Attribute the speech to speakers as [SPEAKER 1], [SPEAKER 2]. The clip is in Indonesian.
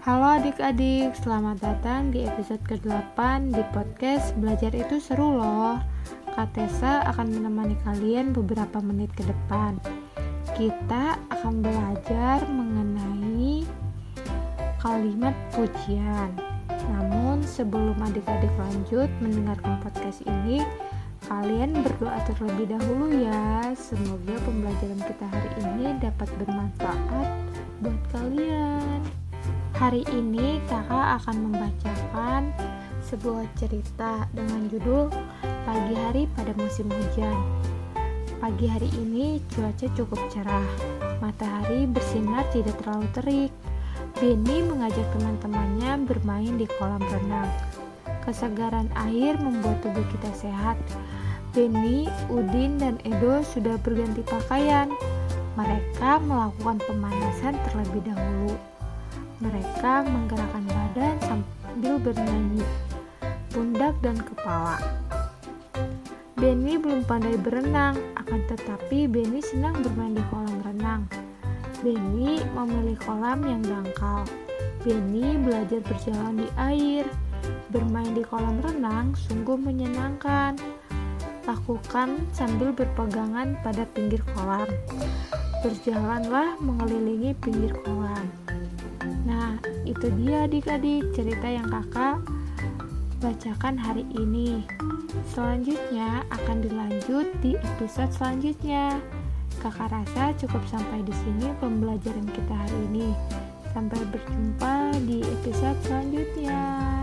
[SPEAKER 1] Halo adik-adik, selamat datang di episode ke-8 di podcast Belajar itu seru loh. Kak Tessa akan menemani kalian beberapa menit ke depan. Kita akan belajar mengenai kalimat pujian. Namun sebelum adik-adik lanjut mendengarkan podcast ini, kalian berdoa terlebih dahulu ya. Semoga pembelajaran kita hari ini dapat bermanfaat buat kalian. Hari ini kakak akan membacakan sebuah cerita dengan judul Pagi Hari pada Musim Hujan. Pagi hari ini cuaca cukup cerah, matahari bersinar tidak terlalu terik. Benny mengajak teman-temannya bermain di kolam renang. Kesegaran air membuat tubuh kita sehat. Benny, Udin, dan Edo sudah berganti pakaian. Mereka melakukan pemanasan terlebih dahulu. Mereka menggerakkan badan sambil bernyanyi, pundak dan kepala. Benny belum pandai berenang, akan tetapi Benny senang bermain di kolam renang. Benny memilih kolam yang dangkal. Benny belajar berjalan di air. Bermain di kolam renang sungguh menyenangkan. Lakukan sambil berpegangan pada pinggir kolam. Berjalanlah mengelilingi pinggir kolam. Itu dia adik-adik cerita yang kakak bacakan hari ini. Selanjutnya akan dilanjut di episode selanjutnya. Kakak rasa cukup sampai di sini pembelajaran kita hari ini. Sampai berjumpa di episode selanjutnya.